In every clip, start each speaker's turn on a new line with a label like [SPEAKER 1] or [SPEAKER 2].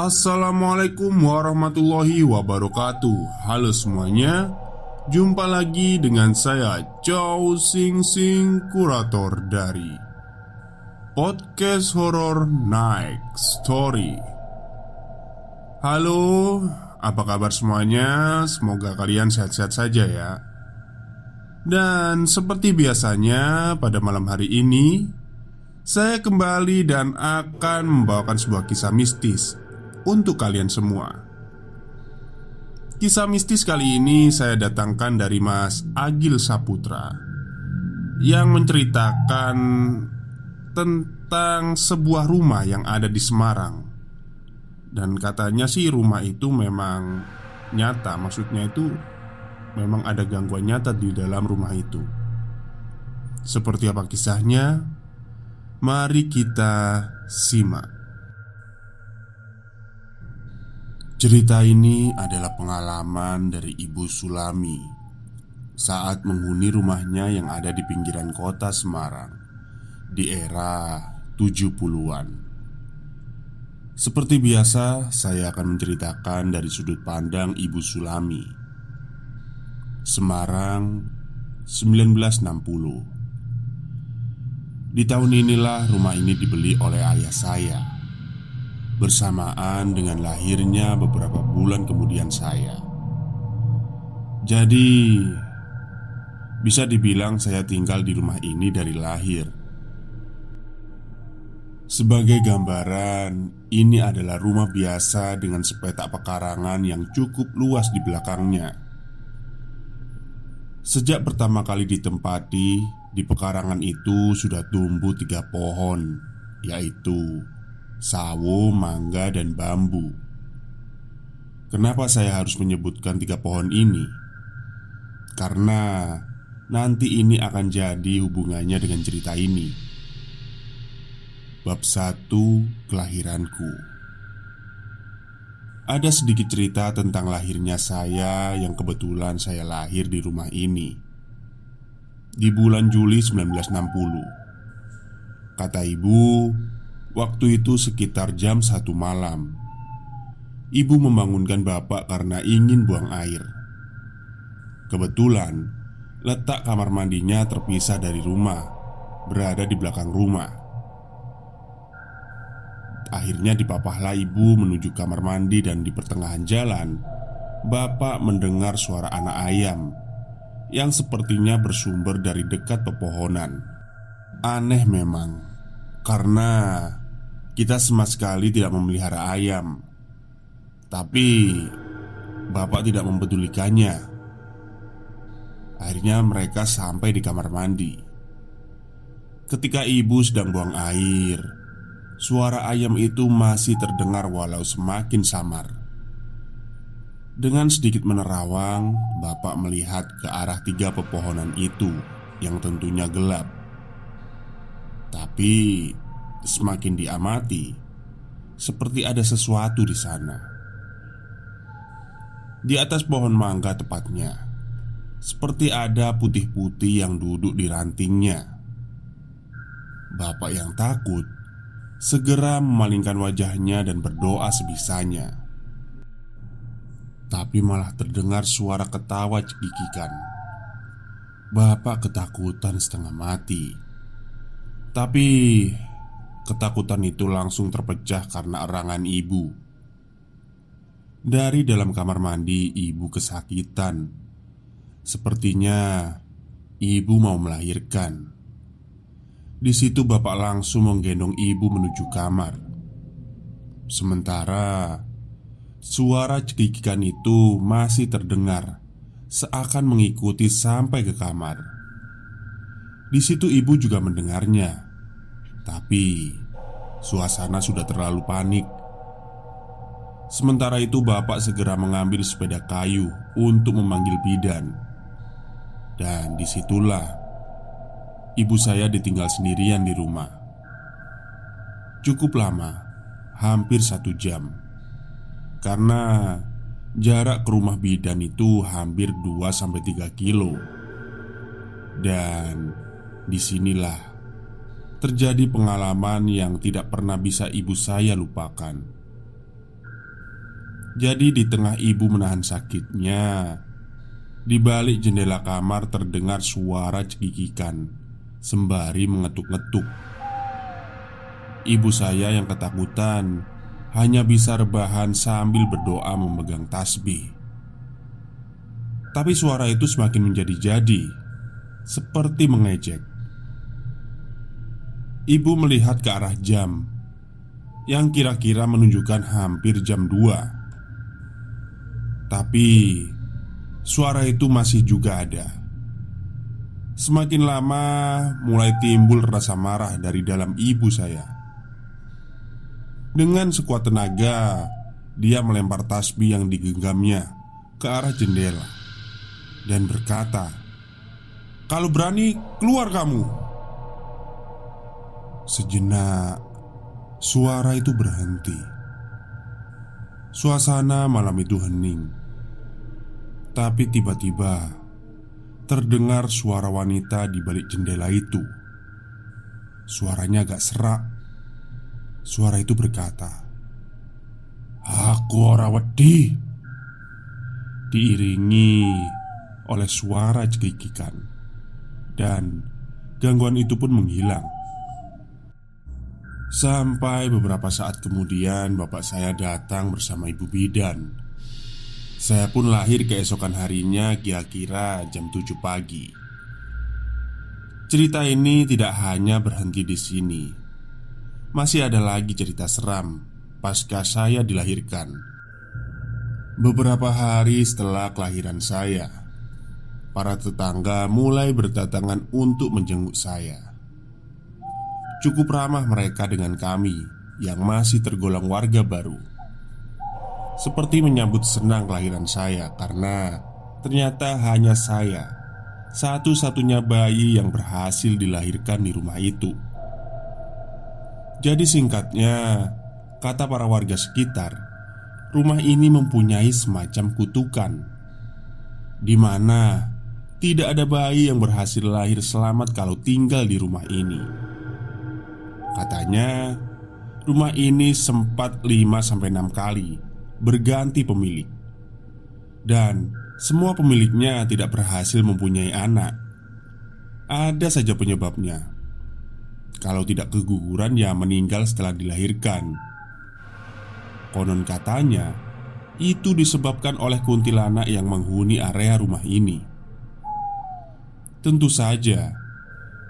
[SPEAKER 1] Assalamualaikum warahmatullahi wabarakatuh. Halo semuanya. Jumpa lagi dengan saya Chow Sing Sing Kurator dari Podcast Horror Night Story. Halo, apa kabar semuanya? Semoga kalian sehat-sehat saja ya. Dan seperti biasanya pada malam hari ini Saya kembali dan akan membawakan sebuah kisah mistis untuk kalian semua. Kisah mistis kali ini saya datangkan dari Mas Agil Saputra yang menceritakan tentang sebuah rumah yang ada di Semarang. Dan katanya sih rumah itu memang nyata, maksudnya itu memang ada gangguan nyata di dalam rumah itu. Seperti apa kisahnya? Mari kita simak. Cerita ini adalah pengalaman dari Ibu Sulami saat menghuni rumahnya yang ada di pinggiran kota Semarang di era 70-an. Seperti biasa, saya akan menceritakan dari sudut pandang Ibu Sulami. Semarang 1960. Di tahun inilah rumah ini dibeli oleh ayah saya bersamaan dengan lahirnya beberapa bulan kemudian saya. Jadi, bisa dibilang saya tinggal di rumah ini dari lahir. Sebagai gambaran, ini adalah rumah biasa dengan sepetak pekarangan yang cukup luas di belakangnya. Sejak pertama kali ditempati, di pekarangan itu sudah tumbuh tiga pohon, yaitu sawo, mangga, dan bambu. Kenapa saya harus menyebutkan tiga pohon ini? Karena nanti ini akan jadi hubungannya dengan cerita ini. Bab 1 Kelahiranku Ada sedikit cerita tentang lahirnya saya yang kebetulan saya lahir di rumah ini Di bulan Juli 1960 Kata ibu, Waktu itu sekitar jam satu malam. Ibu membangunkan bapak karena ingin buang air. Kebetulan Letak kamar mandinya terpisah dari rumah Berada di belakang rumah. Akhirnya dipapahlah ibu menuju kamar mandi dan di pertengahan jalan Bapak mendengar suara anak ayam Yang sepertinya bersumber dari dekat pepohonan. Aneh memang Karena kita sama sekali tidak memelihara ayam. Tapi Bapak tidak mempedulikannya. Akhirnya mereka sampai di kamar mandi. Ketika ibu sedang buang air Suara ayam itu masih terdengar walau semakin samar. Dengan sedikit menerawang Bapak melihat ke arah tiga pepohonan itu Yang tentunya gelap. Tapi Semakin diamati, seperti ada sesuatu di sana. Di atas pohon mangga tepatnya, seperti ada putih-putih yang duduk di rantingnya. Bapak yang takut segera memalingkan wajahnya dan berdoa sebisanya. Tapi malah terdengar suara ketawa cekikikan. Bapak ketakutan setengah mati. Tapi ketakutan itu langsung terpecah karena erangan ibu. Dari dalam kamar mandi, ibu kesakitan. Sepertinya ibu mau melahirkan. Di situ bapak langsung menggendong ibu menuju kamar. Sementara suara cekikikan itu masih terdengar seakan mengikuti sampai ke kamar. Di situ ibu juga mendengarnya, tapi suasana sudah terlalu panik. Sementara itu, bapak segera mengambil sepeda kayu untuk memanggil bidan, dan di situlah ibu saya ditinggal sendirian di rumah. Cukup lama, hampir satu jam, karena Jarak ke rumah bidan itu hampir 2-3 kilo Dan di sinilah terjadi pengalaman yang tidak pernah bisa ibu saya lupakan Jadi di tengah ibu menahan sakitnya Di balik jendela kamar terdengar suara cekikikan Sembari mengetuk-ngetuk Ibu saya yang ketakutan hanya bisa rebahan sambil berdoa memegang tasbih. Tapi suara itu semakin menjadi-jadi, seperti mengejek. Ibu melihat ke arah jam yang kira-kira menunjukkan hampir jam 2. Tapi suara itu masih juga ada. Semakin lama mulai timbul rasa marah dari dalam ibu saya. Dengan sekuat tenaga, dia melempar tasbih yang digenggamnya ke arah jendela dan berkata, "Kalau berani, keluar kamu!" Sejenak, suara itu berhenti. Suasana malam itu hening, tapi tiba-tiba terdengar suara wanita di balik jendela itu. Suaranya agak serak. Suara itu berkata Aku ora wedi. Diiringi oleh suara cekikikan Dan gangguan itu pun menghilang Sampai beberapa saat kemudian bapak saya datang bersama ibu bidan Saya pun lahir keesokan harinya kira-kira jam 7 pagi Cerita ini tidak hanya berhenti di sini masih ada lagi cerita seram pasca saya dilahirkan. Beberapa hari setelah kelahiran saya, para tetangga mulai berdatangan untuk menjenguk saya. Cukup ramah mereka dengan kami yang masih tergolong warga baru. Seperti menyambut senang kelahiran saya karena ternyata hanya saya satu-satunya bayi yang berhasil dilahirkan di rumah itu. Jadi singkatnya, kata para warga sekitar, rumah ini mempunyai semacam kutukan di mana tidak ada bayi yang berhasil lahir selamat kalau tinggal di rumah ini. Katanya, rumah ini sempat 5-6 kali berganti pemilik. Dan semua pemiliknya tidak berhasil mempunyai anak. Ada saja penyebabnya. Kalau tidak keguguran ya meninggal setelah dilahirkan Konon katanya Itu disebabkan oleh kuntilanak yang menghuni area rumah ini Tentu saja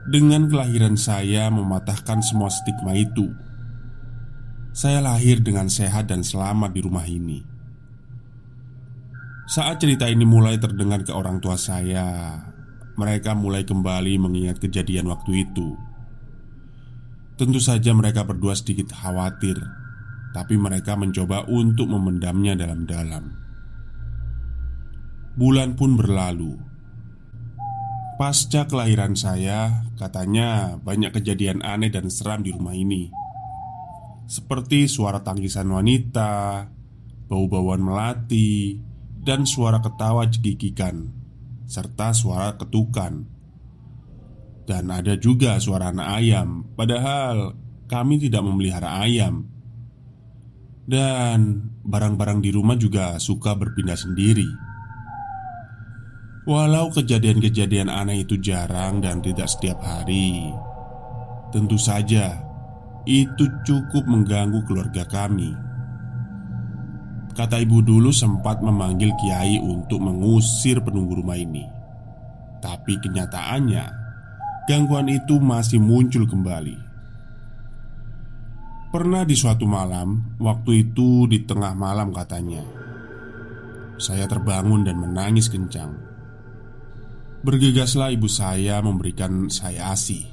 [SPEAKER 1] Dengan kelahiran saya mematahkan semua stigma itu. Saya lahir dengan sehat dan selamat di rumah ini. Saat cerita ini mulai terdengar ke orang tua saya Mereka mulai kembali mengingat kejadian waktu itu. Tentu saja mereka berdua sedikit khawatir Tapi mereka mencoba untuk memendamnya dalam-dalam. Bulan pun berlalu Pasca kelahiran saya Katanya banyak kejadian aneh dan seram di rumah ini. Seperti suara tangisan wanita Bau-bauan melati Dan suara ketawa cekikikan Serta suara ketukan. Dan ada juga suara anak ayam Padahal kami tidak memelihara ayam. Dan barang-barang di rumah juga suka berpindah sendiri Walau kejadian-kejadian aneh itu jarang dan tidak setiap hari, tentu saja itu cukup mengganggu keluarga kami. Kata ibu dulu sempat memanggil kiai untuk mengusir penunggu rumah ini, tapi kenyataannya gangguan itu masih muncul kembali. Pernah di suatu malam, waktu itu di tengah malam katanya, saya terbangun dan menangis kencang. Bergegaslah ibu saya memberikan saya ASI.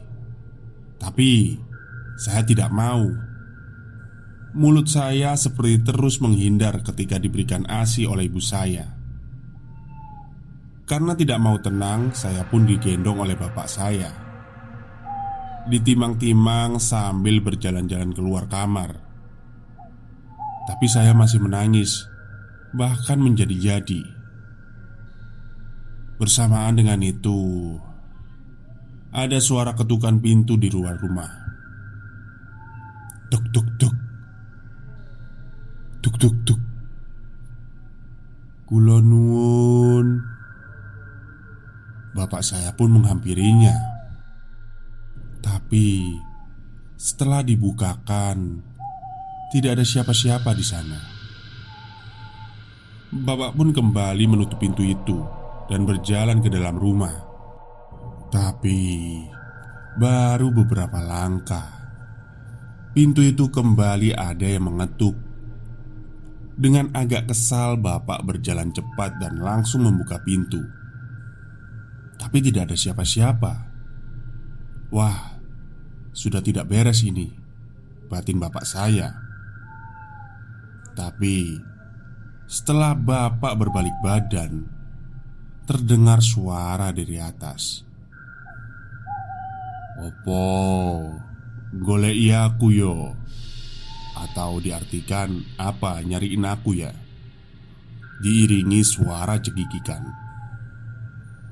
[SPEAKER 1] Tapi saya tidak mau. Mulut saya seperti terus menghindar ketika diberikan ASI oleh ibu saya. Karena tidak mau tenang, saya pun digendong oleh bapak saya. Ditimang-timang sambil berjalan-jalan keluar kamar. Tapi saya masih menangis Bahkan menjadi-jadi Bersamaan dengan itu, ada suara ketukan pintu di luar rumah. Tuk tuk tuk. Tuk tuk tuk. Kulonun. Bapak saya pun menghampirinya. Tapi setelah dibukakan, tidak ada siapa-siapa di sana. Bapak pun kembali menutup pintu itu dan berjalan ke dalam rumah. Tapi baru beberapa langkah, pintu itu kembali ada yang mengetuk. Dengan agak kesal, bapak berjalan cepat dan langsung membuka pintu. Tapi tidak ada siapa-siapa. Wah, sudah tidak beres ini, batin bapak saya. Tapi setelah bapak berbalik badan, terdengar suara dari atas. Opo, golek aku yo. Atau diartikan apa nyariin aku ya? Diiringi suara cegigikan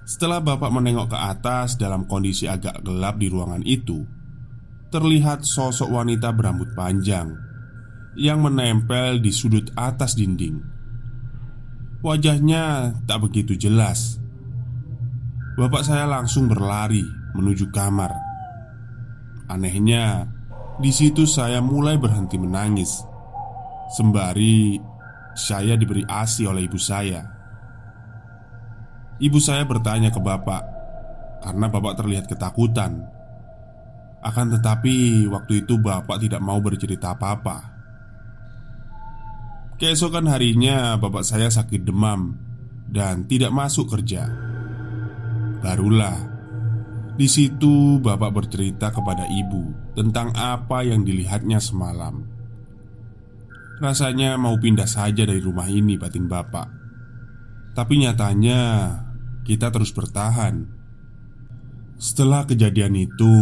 [SPEAKER 1] Setelah bapak menengok ke atas dalam kondisi agak gelap di ruangan itu Terlihat sosok wanita berambut panjang Yang menempel di sudut atas dinding Wajahnya tak begitu jelas. Bapak saya langsung berlari menuju kamar. Anehnya, di situ saya mulai berhenti menangis. Sembari saya diberi ASI oleh ibu saya. Ibu saya bertanya ke bapak karena bapak terlihat ketakutan. Akan tetapi, waktu itu bapak tidak mau bercerita apa-apa. Keesokan harinya bapak saya sakit demam dan tidak masuk kerja. Barulah di situ bapak bercerita kepada ibu tentang apa yang dilihatnya semalam. Rasanya mau pindah saja dari rumah ini batin bapak. Tapi nyatanya kita terus bertahan. Setelah kejadian itu,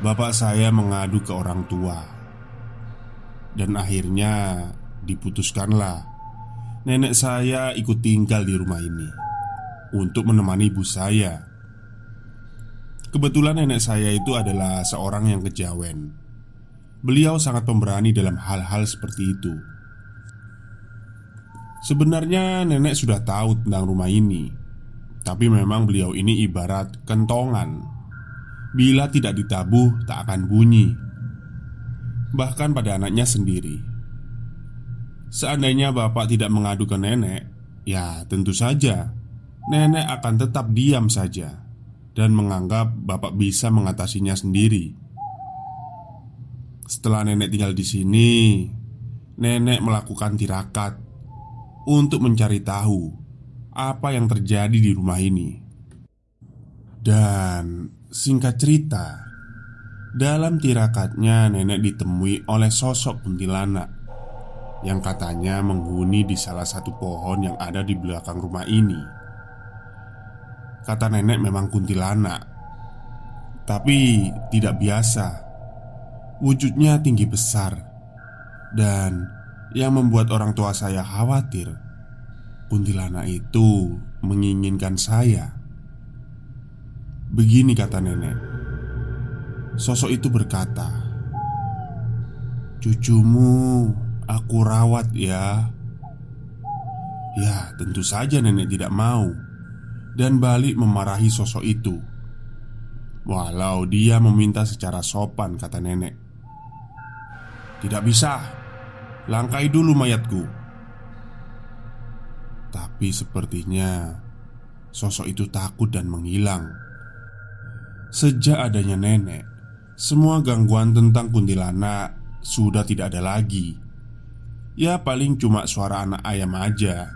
[SPEAKER 1] bapak saya mengadu ke orang tua. Dan akhirnya diputuskanlah nenek saya ikut tinggal di rumah ini untuk menemani ibu saya. Kebetulan nenek saya itu adalah seorang yang kejawen. Beliau sangat pemberani dalam hal-hal seperti itu. Sebenarnya nenek sudah tahu tentang rumah ini, tapi memang beliau ini ibarat kentongan. Bila tidak ditabuh, tak akan bunyi. Bahkan pada anaknya sendiri, Seandainya bapak tidak mengadu ke nenek, ya tentu saja nenek akan tetap diam saja dan menganggap bapak bisa mengatasinya sendiri. Setelah nenek tinggal di sini, nenek melakukan tirakat untuk mencari tahu apa yang terjadi di rumah ini. Dan singkat cerita, dalam tirakatnya nenek ditemui oleh sosok kuntilanak yang katanya menghuni di salah satu pohon yang ada di belakang rumah ini. Kata nenek memang kuntilanak, tapi tidak biasa. Wujudnya tinggi besar, dan yang membuat orang tua saya khawatir, kuntilanak itu menginginkan saya. Begini kata nenek, sosok itu berkata, "Cucumu Aku rawat ya Ya tentu saja nenek tidak mau dan balik memarahi sosok itu. Walau dia meminta secara sopan, kata nenek. "Tidak bisa, langkai dulu mayatku." Tapi sepertinya sosok itu takut dan menghilang. Sejak adanya nenek, semua gangguan tentang kuntilanak sudah tidak ada lagi. Ya, paling cuma suara anak ayam aja.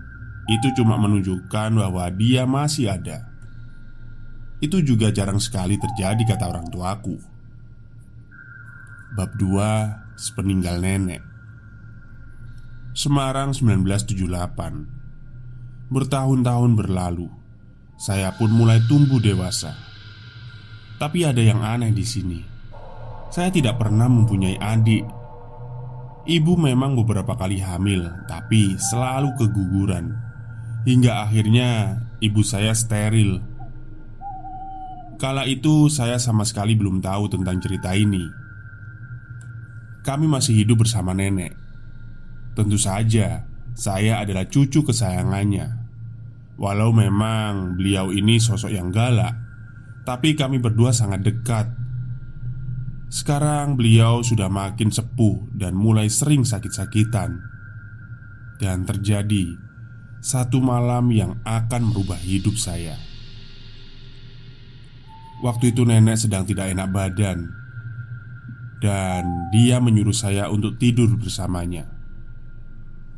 [SPEAKER 1] Itu cuma menunjukkan bahwa dia masih ada. Itu juga jarang sekali terjadi, kata orang tuaku. Bab 2 Sepeninggal Nenek Semarang 1978 Bertahun-tahun berlalu Saya pun mulai tumbuh dewasa Tapi ada yang aneh di sini Saya tidak pernah mempunyai adik Ibu memang beberapa kali hamil Tapi selalu keguguran. Hingga akhirnya ibu saya steril. Kala itu saya sama sekali belum tahu tentang cerita ini. Kami masih hidup bersama nenek. Tentu saja saya adalah cucu kesayangannya. Walau memang beliau ini sosok yang galak Tapi kami berdua sangat dekat Sekarang beliau sudah makin sepuh dan mulai sering sakit-sakitan. Dan terjadi satu malam yang akan merubah hidup saya. Waktu itu nenek sedang tidak enak badan. Dan dia menyuruh saya untuk tidur bersamanya.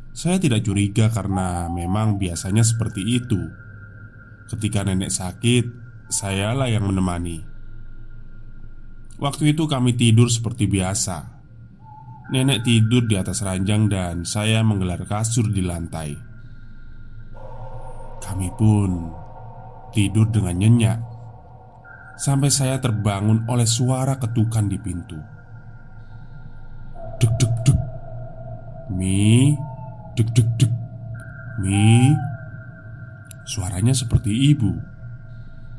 [SPEAKER 1] Saya tidak curiga karena memang biasanya seperti itu. Ketika nenek sakit, sayalah yang menemani Waktu itu kami tidur seperti biasa. Nenek tidur di atas ranjang dan saya menggelar kasur di lantai. Kami pun tidur dengan nyenyak. Sampai saya terbangun oleh suara ketukan di pintu. Duk duk duk. Mi Duk duk duk. Mi. Suaranya seperti ibu.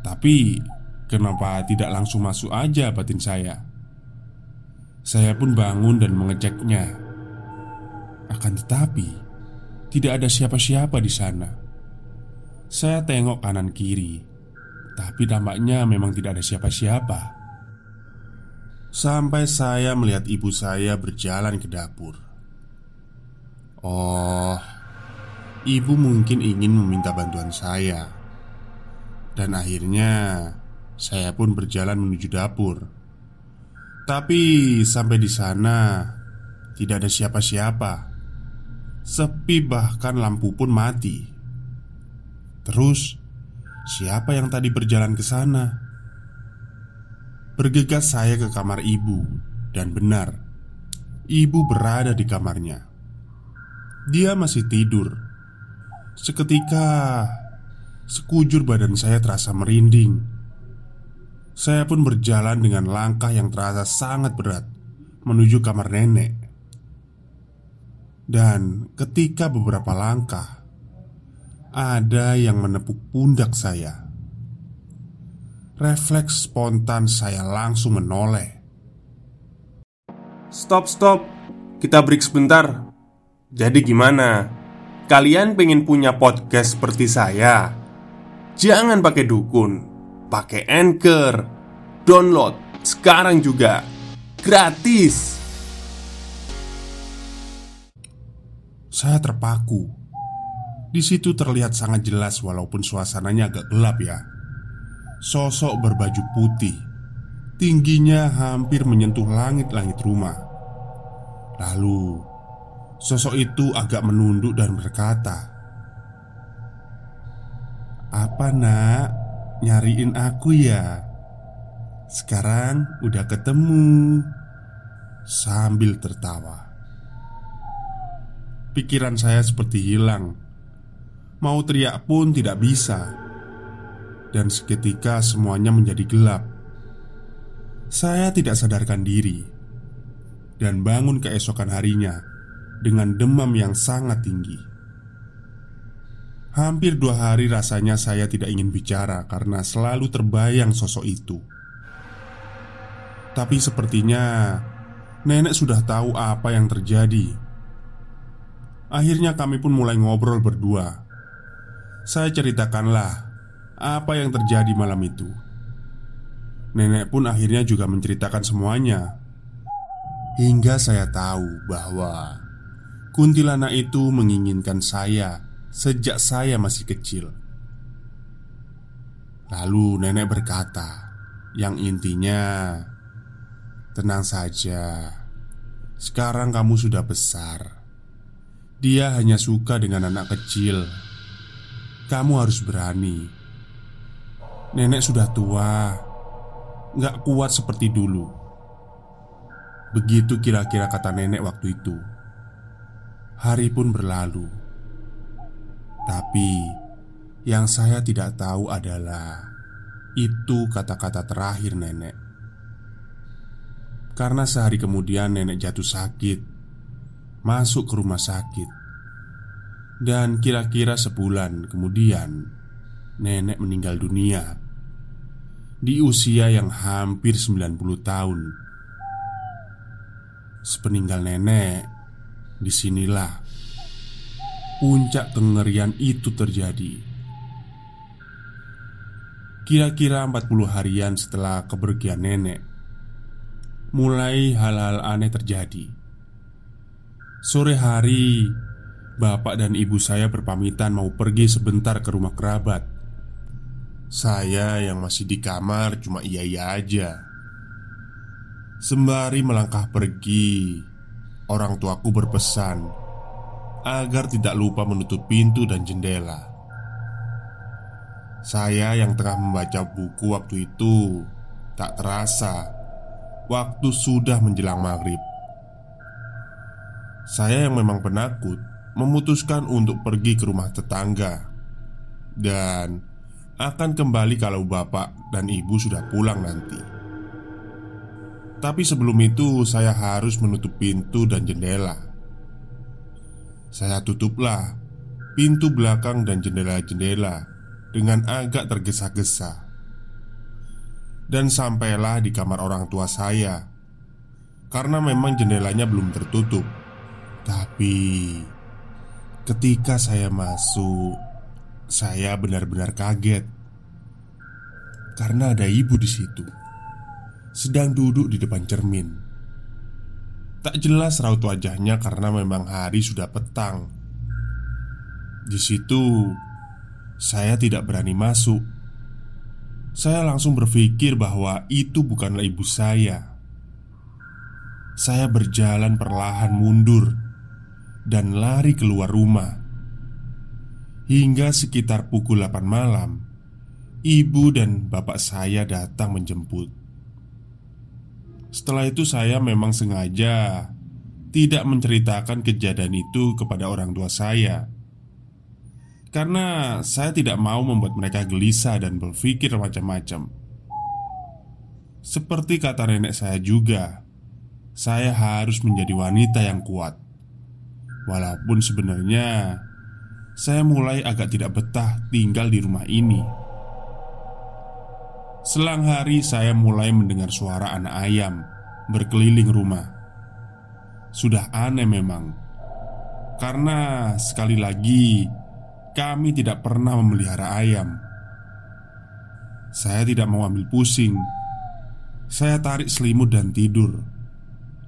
[SPEAKER 1] Tapi Kenapa tidak langsung masuk aja batin saya? Saya pun bangun dan mengeceknya. Akan tetapi Tidak ada siapa-siapa di sana. Saya tengok kanan kiri tapi tampaknya memang tidak ada siapa-siapa. Sampai saya melihat ibu saya berjalan ke dapur. Oh Ibu mungkin ingin meminta bantuan saya. Dan akhirnya Saya pun berjalan menuju dapur. Tapi sampai di sana Tidak ada siapa-siapa. Sepi bahkan lampu pun mati. Terus Siapa yang tadi berjalan ke sana? Bergegas saya ke kamar ibu Dan benar Ibu berada di kamarnya. Dia masih tidur. Seketika Sekujur badan saya terasa merinding Saya pun berjalan dengan langkah yang terasa sangat berat Menuju kamar nenek Dan ketika beberapa langkah ada yang menepuk pundak saya. Refleks spontan saya langsung menoleh.
[SPEAKER 2] Stop, stop. Kita break sebentar. Jadi gimana? Kalian pengen punya podcast seperti saya? Jangan pakai dukun, pakai Anchor. Download sekarang juga. Gratis.
[SPEAKER 1] Saya terpaku di situ terlihat sangat jelas walaupun suasananya agak gelap ya. Sosok berbaju putih, tingginya hampir menyentuh langit-langit rumah. Lalu, sosok itu agak menunduk dan berkata, "Apa, Nak? Nyariin aku ya? Sekarang udah ketemu." Sambil tertawa, pikiran saya seperti hilang. Mau teriak pun tidak bisa. Dan seketika semuanya menjadi gelap. Saya tidak sadarkan diri. Dan bangun keesokan harinya Dengan demam yang sangat tinggi Hampir dua hari rasanya saya tidak ingin bicara Karena selalu terbayang sosok itu Tapi sepertinya Nenek sudah tahu apa yang terjadi Akhirnya kami pun mulai ngobrol berdua saya ceritakanlah apa yang terjadi malam itu. Nenek pun akhirnya juga menceritakan semuanya. Hingga saya tahu bahwa kuntilanak itu menginginkan saya sejak saya masih kecil. Lalu nenek berkata, yang intinya, "Tenang saja, sekarang kamu sudah besar. Dia hanya suka dengan anak kecil. Kamu harus berani." Nenek sudah tua, nggak kuat seperti dulu. Begitu kira-kira kata nenek waktu itu. Hari pun berlalu, tapi yang saya tidak tahu adalah itu kata-kata terakhir nenek. Karena sehari kemudian nenek jatuh sakit, masuk ke rumah sakit, dan kira-kira sebulan kemudian nenek meninggal dunia di usia yang hampir 90 tahun. Sepeninggal nenek, di sinilah puncak kengerian itu terjadi. Kira-kira 40 harian setelah kepergian nenek, mulai hal-hal aneh terjadi. Sore hari, bapak dan ibu saya berpamitan mau pergi sebentar ke rumah kerabat. Saya yang masih di kamar cuma iya-iya aja Sembari melangkah pergi Orang tuaku berpesan Agar tidak lupa menutup pintu dan jendela Saya yang tengah membaca buku waktu itu Tak terasa Waktu sudah menjelang maghrib Saya yang memang penakut Memutuskan untuk pergi ke rumah tetangga Dan akan kembali kalau bapak dan ibu sudah pulang nanti. Tapi sebelum itu, saya harus menutup pintu dan jendela. Saya tutuplah pintu belakang dan jendela-jendela dengan agak tergesa-gesa, dan sampailah di kamar orang tua saya karena memang jendelanya belum tertutup. Tapi ketika saya masuk, saya benar-benar kaget karena ada ibu di situ, sedang duduk di depan cermin. Tak jelas raut wajahnya karena memang hari sudah petang. Di situ, saya tidak berani masuk. Saya langsung berpikir bahwa itu bukanlah ibu saya. Saya berjalan perlahan mundur dan lari keluar rumah. Hingga sekitar pukul 8 malam Ibu dan bapak saya datang menjemput Setelah itu saya memang sengaja Tidak menceritakan kejadian itu kepada orang tua saya. Karena saya tidak mau membuat mereka gelisah dan berpikir macam-macam. Seperti kata nenek saya juga Saya harus menjadi wanita yang kuat. Walaupun sebenarnya saya mulai agak tidak betah tinggal di rumah ini. Selang hari, saya mulai mendengar suara anak ayam berkeliling rumah. Sudah aneh memang, karena sekali lagi kami tidak pernah memelihara ayam. Saya tidak mau ambil pusing. Saya tarik selimut dan tidur,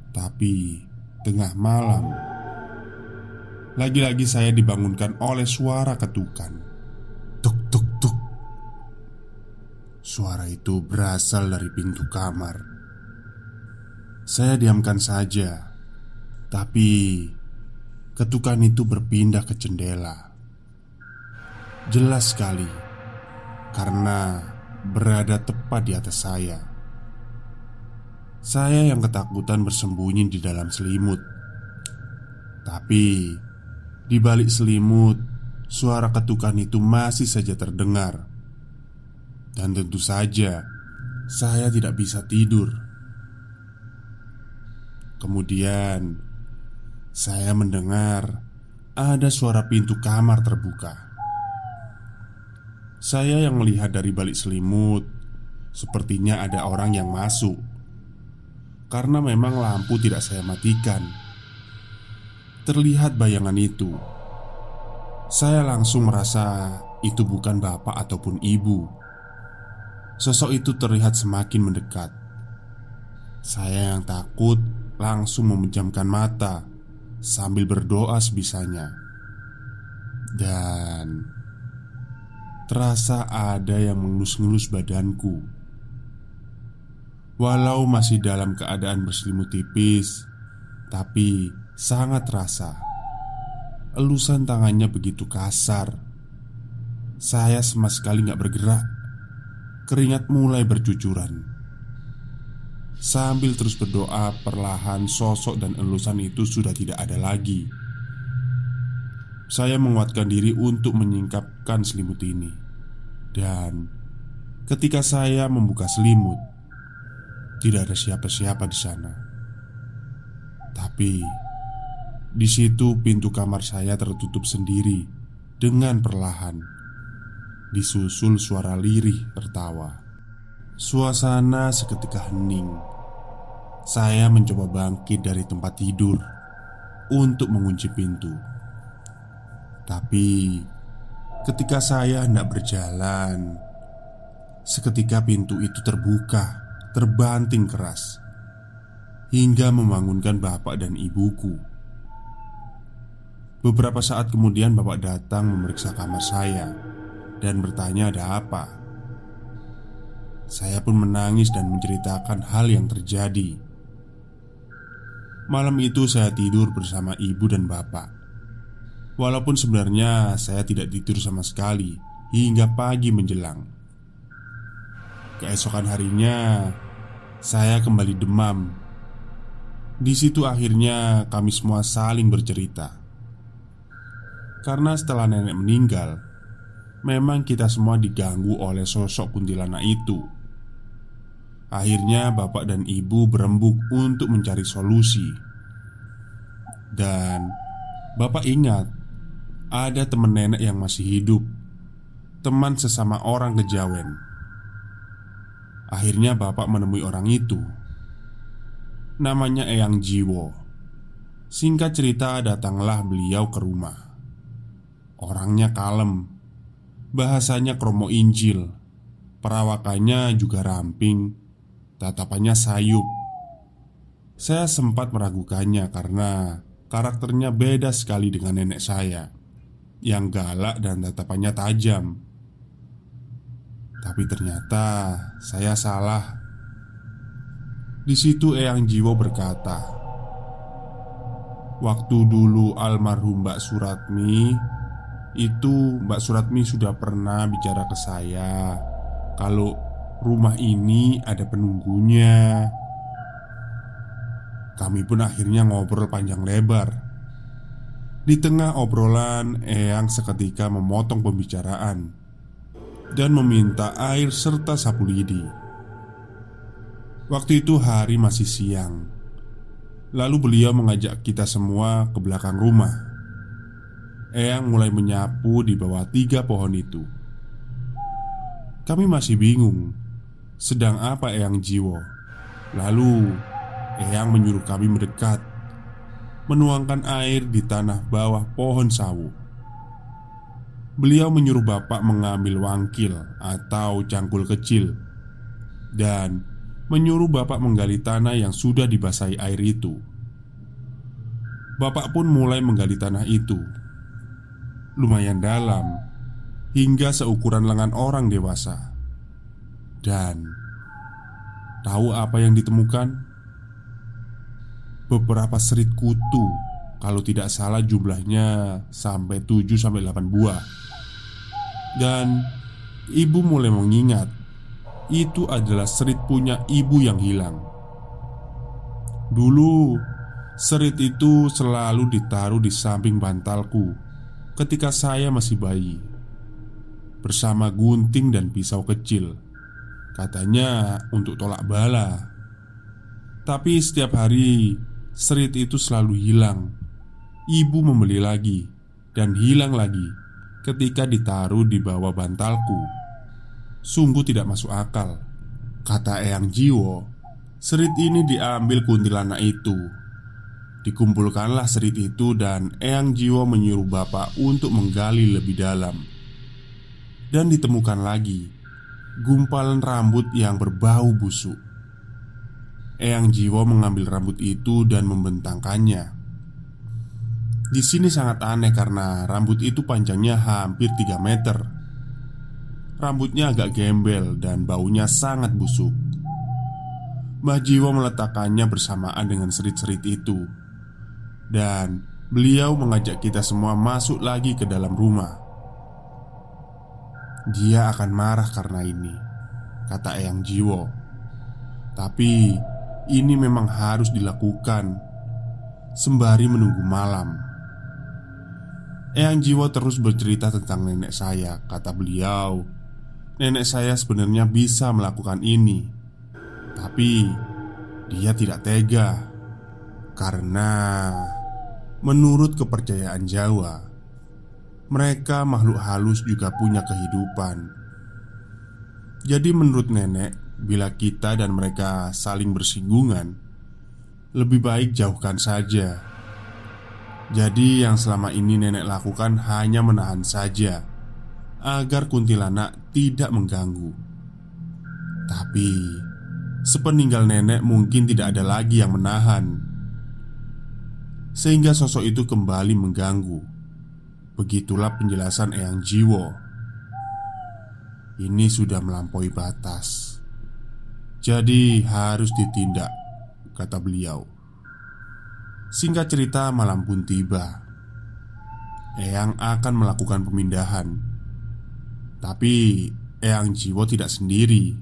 [SPEAKER 1] tapi tengah malam lagi-lagi saya dibangunkan oleh suara ketukan Suara itu berasal dari pintu kamar. Saya diamkan saja Tapi Ketukan itu berpindah ke jendela. Jelas sekali Karena Berada tepat di atas saya. Saya yang ketakutan bersembunyi di dalam selimut. Tapi di balik selimut, suara ketukan itu masih saja terdengar. Dan tentu saja, saya tidak bisa tidur. Kemudian, saya mendengar ada suara pintu kamar terbuka. Saya yang melihat dari balik selimut, sepertinya ada orang yang masuk. Karena memang lampu tidak saya matikan terlihat bayangan itu. Saya langsung merasa itu bukan bapak ataupun ibu. Sosok itu terlihat semakin mendekat. Saya yang takut langsung memejamkan mata sambil berdoa sebisanya. Dan terasa ada yang mengelus-ngelus badanku. Walau masih dalam keadaan berselimut tipis, tapi sangat terasa. Elusan tangannya begitu kasar. Saya sama sekali nggak bergerak. Keringat mulai bercucuran. Sambil terus berdoa, perlahan sosok dan elusan itu sudah tidak ada lagi. Saya menguatkan diri untuk menyingkapkan selimut ini, dan ketika saya membuka selimut, tidak ada siapa-siapa di sana. Tapi di situ pintu kamar saya tertutup sendiri dengan perlahan, disusul suara lirih tertawa. Suasana seketika hening. Saya mencoba bangkit dari tempat tidur untuk mengunci pintu. Tapi ketika saya hendak berjalan, seketika pintu itu terbuka, terbanting keras hingga membangunkan bapak dan ibuku. Beberapa saat kemudian, bapak datang memeriksa kamar saya dan bertanya, "Ada apa?" Saya pun menangis dan menceritakan hal yang terjadi. Malam itu saya tidur bersama ibu dan bapak. Walaupun sebenarnya saya tidak tidur sama sekali hingga pagi menjelang. Keesokan harinya, saya kembali demam. Di situ akhirnya kami semua saling bercerita. Karena setelah nenek meninggal, memang kita semua diganggu oleh sosok kuntilanak itu. Akhirnya bapak dan ibu berembuk untuk mencari solusi. Dan bapak ingat Ada teman nenek yang masih hidup. Teman sesama orang kejawen. Akhirnya bapak menemui orang itu. Namanya Eyang Jiwo. Singkat cerita datanglah beliau ke rumah. Orangnya kalem Bahasanya kromo injil Perawakannya juga ramping Tatapannya sayup. Saya sempat meragukannya karena Karakternya beda sekali dengan nenek saya Yang galak dan tatapannya tajam. Tapi ternyata saya salah. Di situ Eyang Jiwo berkata Waktu dulu almarhum Mbak Suratmi Itu Mbak Suratmi sudah pernah bicara ke saya Kalau rumah ini ada penunggunya. Kami pun akhirnya ngobrol panjang lebar. Di tengah obrolan, Eyang seketika memotong pembicaraan dan meminta air serta sapu lidi. Waktu itu hari masih siang. Lalu beliau mengajak kita semua ke belakang rumah. Eyang mulai menyapu di bawah tiga pohon itu. Kami masih bingung sedang apa Eyang Jiwo? Lalu Eyang menyuruh kami mendekat Menuangkan air di tanah bawah pohon sawu Beliau menyuruh bapak mengambil wangkil atau cangkul kecil Dan menyuruh bapak menggali tanah yang sudah dibasahi air itu Bapak pun mulai menggali tanah itu Lumayan dalam Hingga seukuran lengan orang dewasa. Dan tahu apa yang ditemukan? Beberapa serit kutu Kalau tidak salah jumlahnya sampai 7 sampai 8 buah. Dan ibu mulai mengingat Itu adalah serit punya ibu yang hilang. Dulu Serit itu selalu ditaruh di samping bantalku Ketika saya masih bayi Bersama gunting dan pisau kecil Katanya untuk tolak bala. Tapi setiap hari Serit itu selalu hilang. Ibu membeli lagi Dan hilang lagi Ketika ditaruh di bawah bantalku. Sungguh tidak masuk akal Kata Eyang Jiwo. Serit ini diambil kuntilanak itu Dikumpulkanlah serit itu dan Eyang Jiwo menyuruh bapak untuk menggali lebih dalam dan ditemukan lagi gumpalan rambut yang berbau busuk. Eyang Jiwo mengambil rambut itu dan membentangkannya. Di sini sangat aneh karena rambut itu panjangnya hampir 3 meter. Rambutnya agak gembel dan baunya sangat busuk. Mbah Jiwo meletakkannya bersamaan dengan serit-serit itu. Dan beliau mengajak kita semua masuk lagi ke dalam rumah. Dia akan marah karena ini, kata Eyang Jiwo. Tapi ini memang harus dilakukan sembari menunggu malam. Eyang Jiwo terus bercerita tentang nenek saya. Kata beliau, nenek saya sebenarnya bisa melakukan ini, tapi dia tidak tega karena menurut kepercayaan Jawa, mereka makhluk halus juga punya kehidupan. Jadi, menurut nenek, bila kita dan mereka saling bersinggungan, lebih baik jauhkan saja. Jadi, yang selama ini nenek lakukan hanya menahan saja agar kuntilanak tidak mengganggu. Tapi, sepeninggal nenek mungkin tidak ada lagi yang menahan, sehingga sosok itu kembali mengganggu. Begitulah penjelasan Eyang Jiwo. Ini sudah melampaui batas. Jadi harus ditindak Kata beliau. Singkat cerita malam pun tiba. Eyang akan melakukan pemindahan. Tapi Eyang Jiwo tidak sendiri.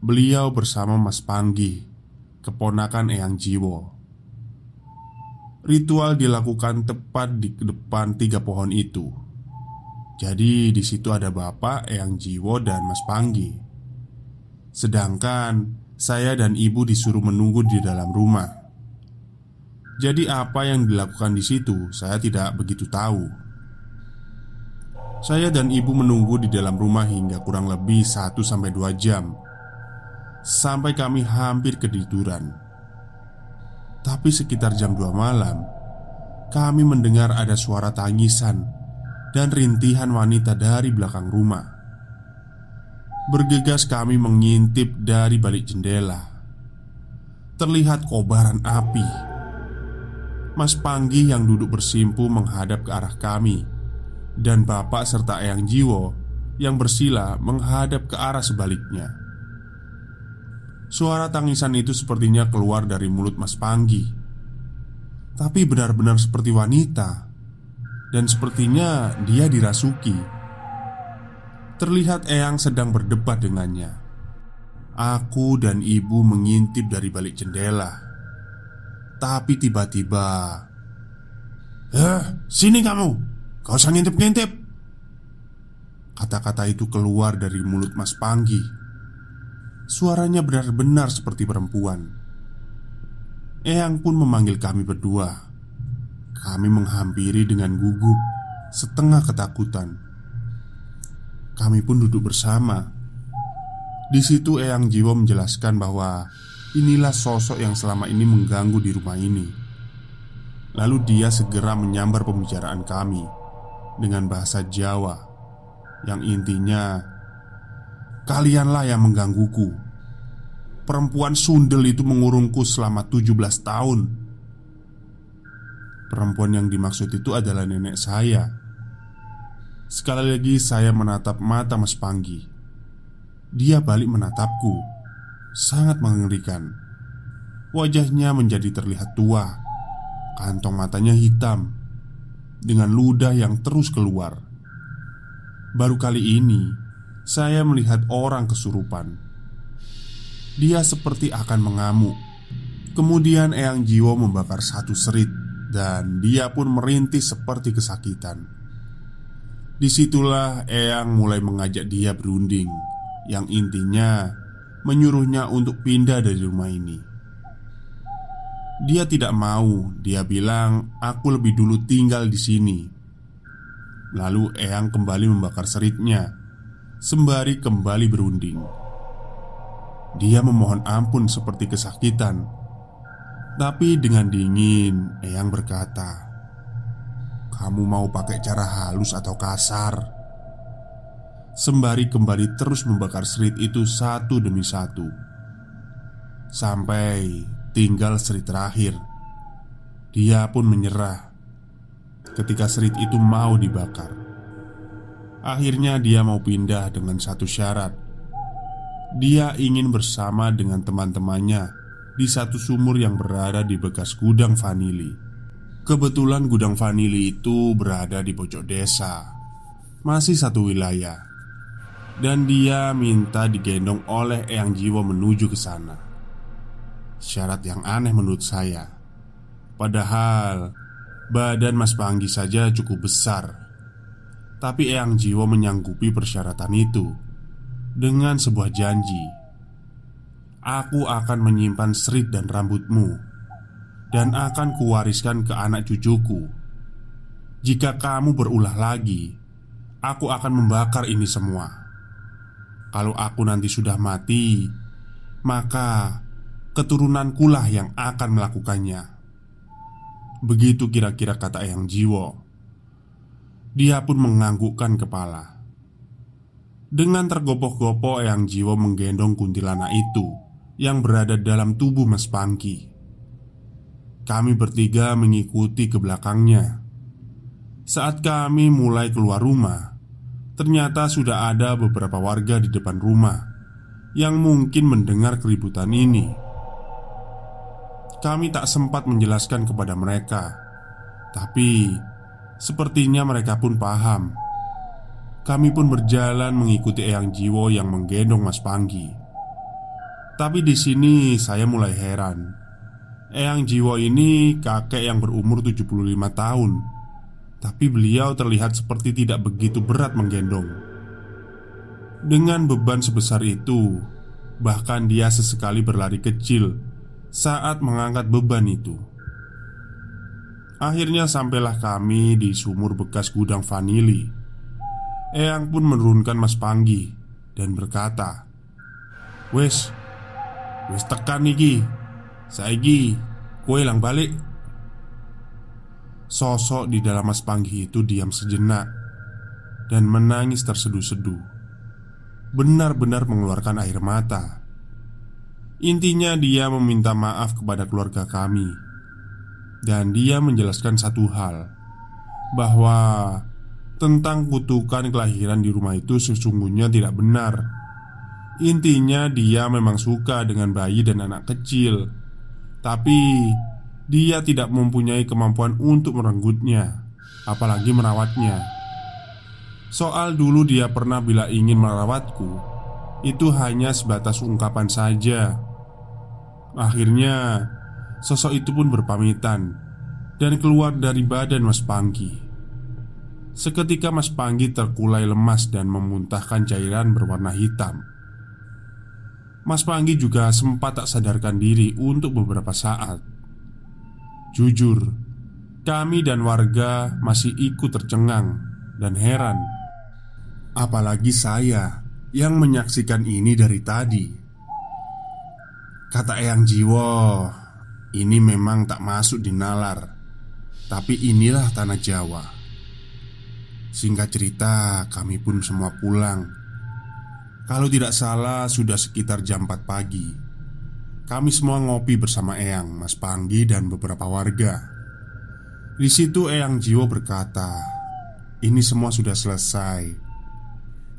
[SPEAKER 1] Beliau bersama Mas Panggi Keponakan Eyang Jiwo Ritual dilakukan tepat di depan tiga pohon itu. Jadi di situ ada Bapak, Eyang Jiwo, dan Mas Panggi. Sedangkan saya dan ibu disuruh menunggu di dalam rumah. Jadi apa yang dilakukan di situ saya tidak begitu tahu. Saya dan ibu menunggu di dalam rumah hingga kurang lebih 1 sampai 2 jam. Sampai kami hampir ketiduran. Tapi sekitar jam 2 malam Kami mendengar ada suara tangisan Dan rintihan wanita dari belakang rumah. Bergegas kami mengintip dari balik jendela. Terlihat kobaran api. Mas Panggi yang duduk bersimpu menghadap ke arah kami Dan bapak serta Eyang Jiwo Yang bersila menghadap ke arah sebaliknya Suara tangisan itu sepertinya keluar dari mulut Mas Panggi. Tapi benar-benar seperti wanita. Dan sepertinya dia dirasuki. Terlihat Eyang sedang berdebat dengannya. Aku dan ibu mengintip dari balik jendela. Tapi tiba-tiba Eh, sini kamu. Kau usah ngintip-ngintip. Kata-kata itu keluar dari mulut Mas Panggi Suaranya benar-benar seperti perempuan. Eyang pun memanggil kami berdua. Kami menghampiri dengan gugup Setengah ketakutan. Kami pun duduk bersama. Di situ Eyang Jiwo menjelaskan bahwa Inilah sosok yang selama ini mengganggu di rumah ini. Lalu dia segera menyambar pembicaraan kami Dengan bahasa Jawa Yang intinya Kalianlah yang menggangguku. Perempuan sundel itu mengurungku selama 17 tahun. Perempuan yang dimaksud itu adalah nenek saya. Sekali lagi saya menatap mata Mas Panggi. Dia balik menatapku. Sangat mengerikan. Wajahnya menjadi terlihat tua. Kantong matanya hitam. Dengan ludah yang terus keluar. Baru kali ini saya melihat orang kesurupan. Dia seperti akan mengamuk. Kemudian Eyang Jiwo membakar satu serit dan dia pun merintih seperti kesakitan. Di situlah Eyang mulai mengajak dia berunding Yang intinya menyuruhnya untuk pindah dari rumah ini Dia tidak mau Dia bilang aku lebih dulu tinggal di sini Lalu Eyang kembali membakar seritnya Sembari kembali berunding Dia memohon ampun seperti kesakitan Tapi dengan dingin Eyang berkata Kamu mau pakai cara halus atau kasar? Sembari kembali terus membakar serit itu satu demi satu Sampai tinggal serit terakhir Dia pun menyerah Ketika serit itu mau dibakar Akhirnya dia mau pindah dengan satu syarat. Dia ingin bersama dengan teman-temannya Di satu sumur yang berada di bekas gudang vanili. Kebetulan gudang vanili itu berada di pojok desa Masih satu wilayah. Dan dia minta digendong oleh Eyang Jiwo menuju ke sana. Syarat yang aneh menurut saya. Padahal Badan Mas Panggi saja cukup besar Tapi Eyang Jiwo menyanggupi persyaratan itu Dengan sebuah janji Aku akan menyimpan serit dan rambutmu dan akan kuwariskan ke anak cucuku. Jika kamu berulah lagi, aku akan membakar ini semua. Kalau aku nanti sudah mati, maka keturunankulah yang akan melakukannya. Begitu kira-kira kata Eyang Jiwo. Dia pun menganggukkan kepala. Dengan tergopoh-gopoh Eyang Jiwo menggendong kuntilanak itu yang berada dalam tubuh Mas Pangki. Kami bertiga mengikuti ke belakangnya. Saat kami mulai keluar rumah, ternyata sudah ada beberapa warga di depan rumah yang mungkin mendengar keributan ini. Kami tak sempat menjelaskan kepada mereka, tapi sepertinya mereka pun paham. Kami pun berjalan mengikuti Eyang Jiwo yang menggendong Mas Panggi. Tapi di sini saya mulai heran Eyang Jiwo ini kakek yang berumur 75 tahun Tapi beliau terlihat seperti tidak begitu berat menggendong Dengan beban sebesar itu Bahkan dia sesekali berlari kecil Saat mengangkat beban itu Akhirnya sampailah kami di sumur bekas gudang vanili. Eyang pun menurunkan Mas Panggi Dan berkata Wes Wes tekan niki Saiki, kue lang balik. Sosok di dalam Mas Panggi itu diam sejenak Dan menangis terseduh-seduh. Benar-benar mengeluarkan air mata. Intinya dia meminta maaf kepada keluarga kami Dan dia menjelaskan satu hal Bahwa Tentang kutukan kelahiran di rumah itu sesungguhnya tidak benar Intinya dia memang suka dengan bayi dan anak kecil tapi dia tidak mempunyai kemampuan untuk merenggutnya, apalagi merawatnya. Soal dulu dia pernah bila ingin merawatku, itu hanya sebatas ungkapan saja. Akhirnya, sosok itu pun berpamitan dan keluar dari badan Mas Panggi. Seketika Mas Panggi terkulai lemas dan memuntahkan cairan berwarna hitam. Mas Panggi juga sempat tak sadarkan diri untuk beberapa saat. Jujur, kami dan warga masih ikut tercengang dan heran. Apalagi saya yang menyaksikan ini dari tadi. Kata Eyang Jiwo, ini memang tak masuk di nalar, tapi inilah tanah Jawa. Singkat cerita, kami pun semua pulang. Kalau tidak salah sudah sekitar jam 4 pagi. Kami semua ngopi bersama Eyang, Mas Panggi dan beberapa warga. Di situ Eyang Jiwo berkata Ini semua sudah selesai.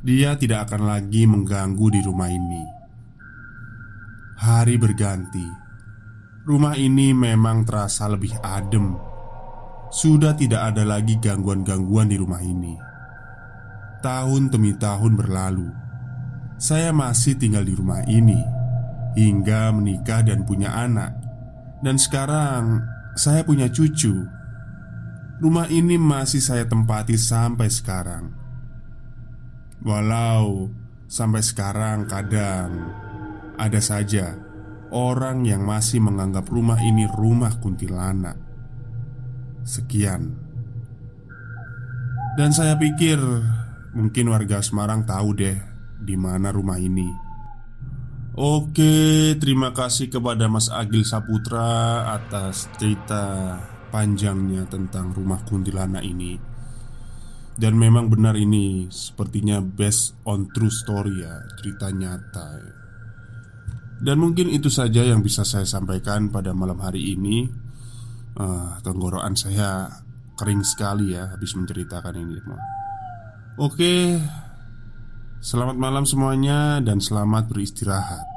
[SPEAKER 1] Dia tidak akan lagi mengganggu di rumah ini. Hari berganti Rumah ini memang terasa lebih adem Sudah tidak ada lagi gangguan-gangguan di rumah ini Tahun demi tahun berlalu saya masih tinggal di rumah ini hingga menikah dan punya anak, dan sekarang saya punya cucu. Rumah ini masih saya tempati sampai sekarang. Walau sampai sekarang kadang ada saja orang yang masih menganggap rumah ini rumah kuntilanak. Sekian. Dan saya pikir mungkin warga Semarang tahu deh di mana rumah ini. Oke, terima kasih kepada Mas Agil Saputra atas cerita panjangnya tentang rumah kuntilanak ini. Dan memang benar ini sepertinya based on true story ya Cerita nyata ya. Dan mungkin itu saja yang bisa saya sampaikan pada malam hari ini. Uh, Tenggorokan saya kering sekali ya habis menceritakan ini Oke Selamat malam semuanya dan selamat beristirahat